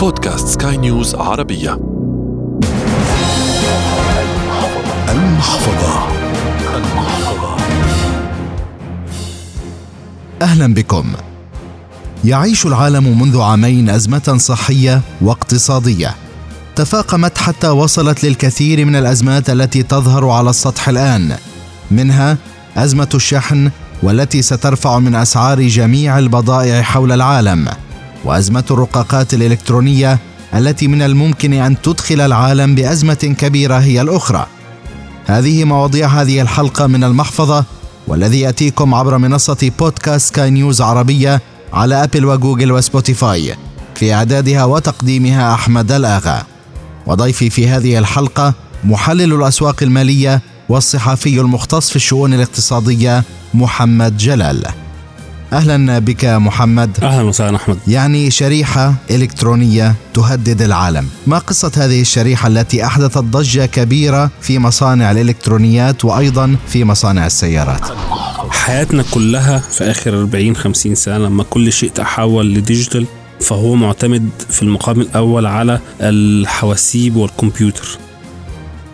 بودكاست سكاي نيوز عربية. المحفظة. المحفظة أهلا بكم. يعيش العالم منذ عامين أزمة صحية واقتصادية. تفاقمت حتى وصلت للكثير من الأزمات التي تظهر على السطح الآن. منها أزمة الشحن والتي سترفع من أسعار جميع البضائع حول العالم. وأزمة الرقاقات الإلكترونية التي من الممكن أن تدخل العالم بأزمة كبيرة هي الأخرى. هذه مواضيع هذه الحلقة من المحفظة والذي يأتيكم عبر منصة بودكاست سكاي نيوز عربية على Apple و Google و Spotify. في إعدادها وتقديمها أحمد الآغا. وضيفي في هذه الحلقة محلل الأسواق المالية والصحفي المختص في الشؤون الاقتصادية محمد جلال. أهلا بك محمد. أهلا وسهلا أحمد. يعني شريحة إلكترونية تهدد العالم. ما قصة هذه الشريحة التي أحدثت ضجة كبيرة في مصانع الإلكترونيات وأيضا في مصانع السيارات؟ حياتنا كلها في آخر 40 50 سنة لما كل شيء تحول لديجيتال فهو معتمد في المقام الأول على الحواسيب والكمبيوتر.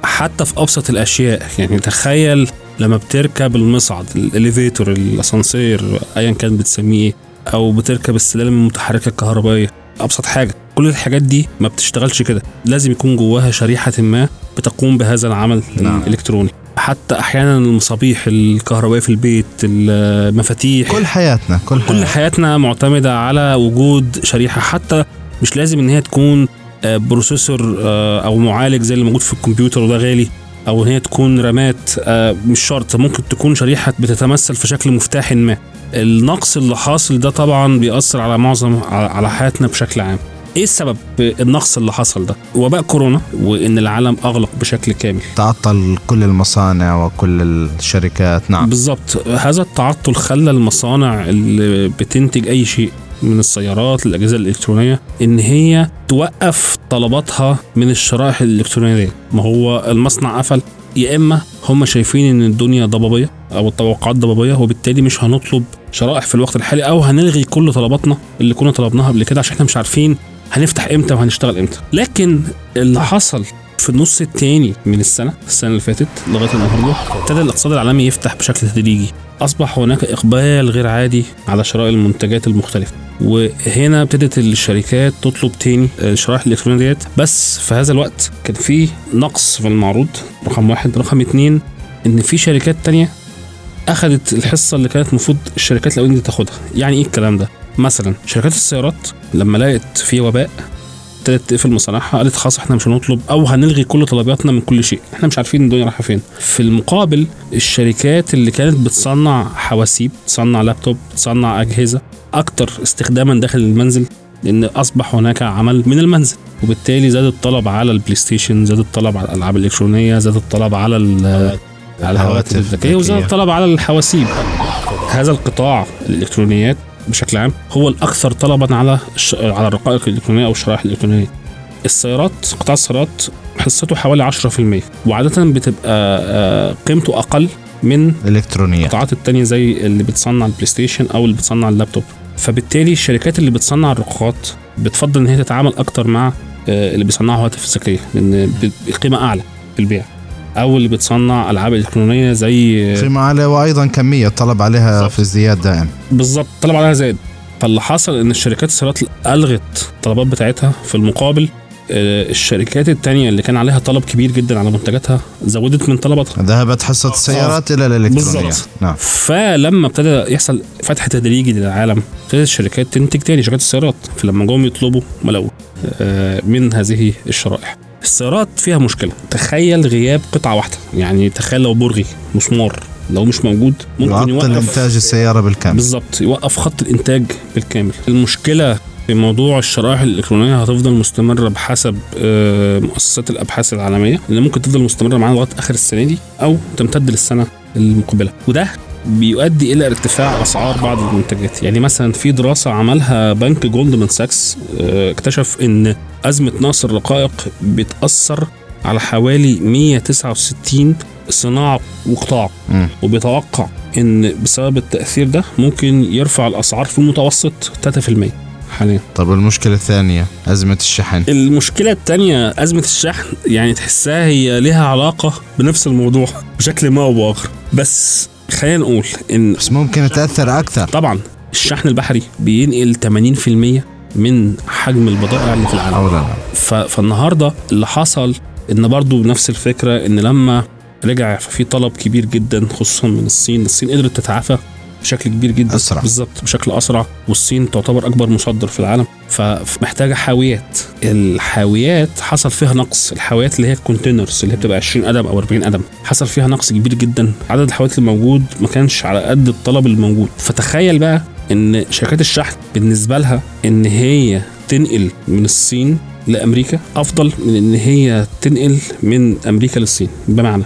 حتى في أبسط الأشياء يعني تخيل لما بتركب المصعد الإليفيتور الأسانسير ايا كان بتسميه أو بتركب السلالم المتحركه الكهربائيه أبسط حاجة. كل الحاجات دي ما بتشتغلش كده. لازم يكون جواها شريحة ما بتقوم بهذا العمل نعم. الإلكتروني. حتى أحيانا المصابيح الكهربائية في البيت المفاتيح. كل حياتنا كل, كل حياتنا معتمدة على وجود شريحة. حتى مش لازم إن هي تكون آه، بروسيسور آه، أو معالج زي اللي موجود في الكمبيوتر وده غالي. أو إن هي تكون رامات آه، مش شرط ممكن تكون شريحة بتتمثل في شكل مفتاح ما. النقص اللي حاصل ده طبعا بيأثر على معظم على حياتنا بشكل عام. إيه السبب النقص اللي حصل ده؟ وباء كورونا وإن العالم أغلق بشكل كامل. تعطل كل المصانع وكل الشركات نعم. بالظبط هذا التعطل خلى المصانع اللي بتنتج أي شيء من السيارات للأجهزة الإلكترونية إن هي توقف طلباتها من الشرائح الإلكترونية دي. ما هو المصنع قفل. يا إما هم شايفين إن الدنيا ضبابية أو التوقعات ضبابية وبالتالي مش هنطلب شرائح في الوقت الحالي أو هنلغي كل طلباتنا اللي كنا طلبناها قبل كده عشان إحنا مش عارفين هنفتح إمتى وهنشتغل إمتى. لكن اللي حصل في النص الثاني من السنة السنة اللي فاتت. لغاية النهارده. ابتدى الاقتصاد العالمي يفتح بشكل تدريجي. أصبح هناك إقبال غير عادي على شراء المنتجات المختلفة. وهنا ابتدت الشركات تطلب تاني الشرائح الالكترونيه ديت بس في هذا الوقت كان في نقص في المعروض رقم واحد. رقم اتنين إن في شركات تانية أخذت الحصة اللي كانت المفروض الشركات الاولانيه تاخدها. يعني إيه الكلام ده؟ مثلا شركات السيارات لما لقت في وباء ابتدت تقفل مصانعها قالت خلاص إحنا مش هنطلب أو هنلغي كل طلباتنا من كل شيء. إحنا مش عارفين الدنيا رايحة فين. في المقابل الشركات اللي كانت بتصنع حواسيب تصنع لابتوب تصنع أجهزة أكتر استخداما داخل المنزل لأن أصبح هناك عمل من المنزل. وبالتالي زاد الطلب على ال PlayStation زاد الطلب على الألعاب الإلكترونية زاد الطلب على على الهواتف الذكية وزاد الطلب على الحواسيب. هذا القطاع الإلكترونيات بشكل عام هو الأكثر طلبا على على الرقائق الإلكترونية أو الشرائح الإلكترونية. السيارات قطاع السيارات حصته حوالي 10% وعاده بتبقى آه، قيمته أقل من الالكترونيه القطاعات التانية زي اللي بتصنع ال PlayStation أو اللي بتصنع اللابتوب. فبالتالي الشركات اللي بتصنع الرقاقات بتفضل إن هي تتعامل أكتر مع آه، اللي بيصنعوا هواتف ذكيه لأن القيمه أعلى في البيع. أو اللي بتصنع ألعاب إلكترونية زي قيمه عالية وأيضا كمية طلب عليها بالزبط. في ازدياد دائم بالظبط طلب عليها زاد فاللي حصل إن الشركات السيارات ألغت الطلبات بتاعتها في المقابل آه، الشركات التانية اللي كان عليها طلب كبير جدا على منتجاتها زودت من طلباتها. ذهبت حصة السيارات إلى الإلكترونية. بالظبط نعم. فلما ابتدى يحصل فتح تدريجي للعالم ابتدت الشركات تنتج تاني شركات السيارات. فلما جم يطلبوا ما آه، من هذه الشرائح. السيارات فيها مشكلة. تخيل غياب قطعة واحدة. يعني تخيل لو برغي مسمار لو مش موجود ممكن يوقف انتاج السيارة بالكامل. بالظبط يوقف خط الإنتاج بالكامل. المشكلة في موضوع الشرائح الإلكترونية هتفضل مستمرة بحسب آه، مؤسسات الأبحاث العالمية اللي ممكن تفضل مستمرة معانا لغاية آخر السنة دي أو تمتد للسنة المقبلة. وده بيؤدي إلى ارتفاع أسعار بعض المنتجات. يعني مثلا في دراسة عملها بنك جولدمان ساكس آه، اكتشف إن أزمة نقص الرقائق بتأثر على حوالي 169 صناعة وقطاع. وبيتوقع إن بسبب التأثير ده ممكن يرفع الأسعار في المتوسط 3% حاليا. طب المشكلة الثانية أزمة الشحن. المشكلة الثانية أزمة الشحن يعني تحسها هي لها علاقة بنفس الموضوع بشكل ما أو بآخر. بس خلينا نقول إن بس ممكن تاثر أكثر. طبعا الشحن البحري بينقل 80% من حجم البضائع اللي في العالم. فالنهاردة اللي حصل إن برضو نفس الفكرة إن لما رجع في طلب كبير جدا خصوصا من الصين الصين قدرت تتعافى. بشكل كبير جدا. أسرع. بالظبط بشكل أسرع. والصين تعتبر أكبر مصدر في العالم فمحتاجة حاويات. الحاويات حصل فيها نقص. الحاويات اللي هي الكونتينرز اللي هي بتبقى 20 قدم أو 40 قدم حصل فيها نقص كبير جدا. عدد الحاويات الموجود ما كانش على قد الطلب الموجود. فتخيل بقى إن شركات الشحن بالنسبة لها إن هي تنقل من الصين لأمريكا أفضل من إن هي تنقل من أمريكا للصين. بمعنى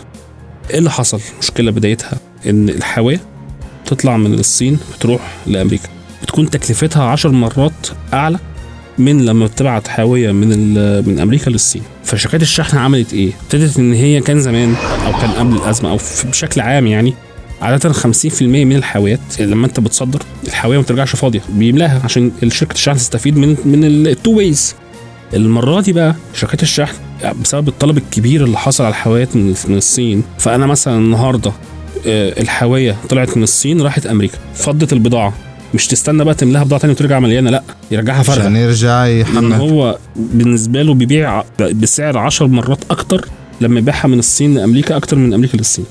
إيه اللي حصل؟ مشكلة بدايتها إن الحاويه تطلع من الصين بتروح لأمريكا. بتكون تكلفتها عشر مرات أعلى من لما تبعت حاوية من من أمريكا للصين. فشركات الشحن عملت إيه؟ ابتدت إن هي كان زمان أو كان قبل الأزمة أو بشكل عام يعني عادة 50% من الحاويات لما أنت بتصدر الحاوية ما بترجعش فاضية. بيملاها عشان شركه الشحن تستفيد من من التو ويز المرة دي بقى شركات الشحن بسبب الطلب الكبير اللي حصل على الحاويات من الصين. فأنا مثلا النهارده الحاوية طلعت من الصين راحت أمريكا فضت البضاعة. مش تستنى بقى تملاها بضاعة تانية وترجع مليانة لا يرجعها عشان فارغه يرجع يحمل. هو بالنسبة له بيبيع بسعر 10 مرات أكتر لما يبيعها من الصين لأمريكا أكتر من أمريكا للصين.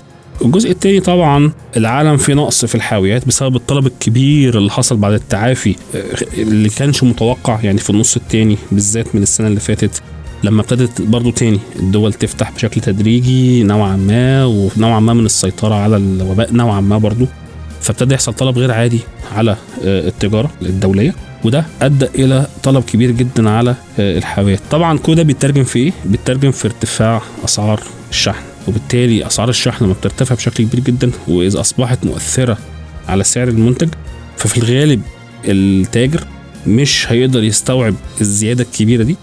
الجزء الثاني طبعا العالم في نقص في الحاويات بسبب الطلب الكبير اللي حصل بعد التعافي آه، اللي كانش متوقع يعني في النص الثاني بالذات من السنة اللي فاتت. لما ابتدت برضو تاني الدول تفتح بشكل تدريجي نوعا ما ونوعا ما من السيطرة على الوباء نوعا ما برضو. فابتدى يحصل طلب غير عادي على آه، التجارة الدولية وده أدى إلى طلب كبير جدا على آه، الحاويات طبعا كل ده بيترجم في إيه؟ بيترجم في ارتفاع أسعار الشحن وبالتالي أسعار الشحن لما بترتفع بشكل كبير جدا وإذا أصبحت مؤثرة على سعر المنتج ففي الغالب التاجر مش هيقدر يستوعب الزيادة الكبيرة دي.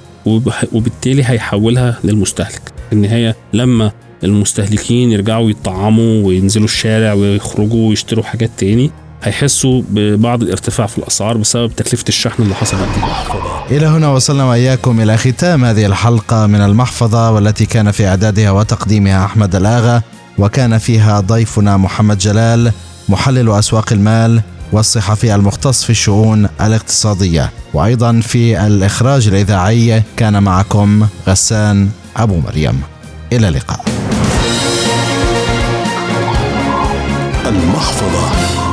وبالتالي هيحولها للمستهلك. في النهاية لما المستهلكين يرجعوا يطعموا وينزلوا الشارع ويخرجوا ويشتروا حاجات تاني هيحسوا ببعض الارتفاع في الأسعار بسبب تكلفة الشحن اللي حصلت دي. إلى هنا وصلنا وإياكم إلى ختام هذه الحلقة من المحفظة والتي كان في إعدادها وتقديمها أحمد الآغا وكان فيها ضيفنا محمد جلال محلل أسواق المال والصحفي المختص في الشؤون الاقتصادية. وأيضا في الإخراج الإذاعي كان معكم غسان أبو مريم. إلى اللقاء. المحفظة.